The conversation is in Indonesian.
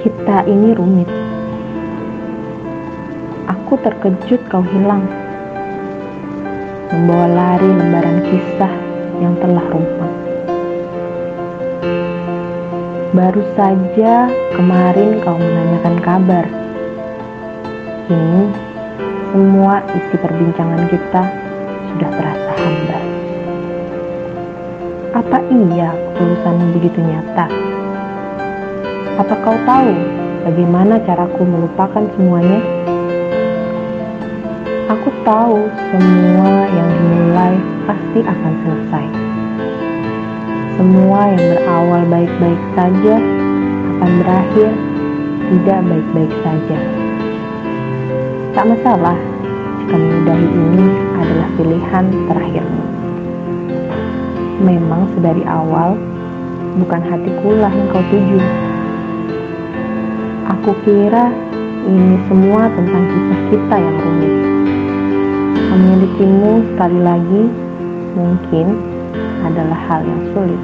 Kita ini rumit. Aku terkejut kau hilang. Membawa lari lembaran kisah yang telah rumput. Baru saja kemarin kau menanyakan kabar. Kini semua isi perbincangan kita sudah terasa hambar. Apa iya ketulusanmu begitu nyata? Apa kau tahu bagaimana caraku melupakan semuanya? Aku tahu semua yang dimulai pasti akan selesai. Semua yang berawal baik-baik saja akan berakhir tidak baik-baik saja. Tak masalah jika menyudahi ini adalah pilihan terakhirmu. Memang sedari awal bukan hatiku lah yang kau tuju Aku kira ini semua tentang kisah kita yang rumit. Memilikimu sekali lagi mungkin adalah hal yang sulit.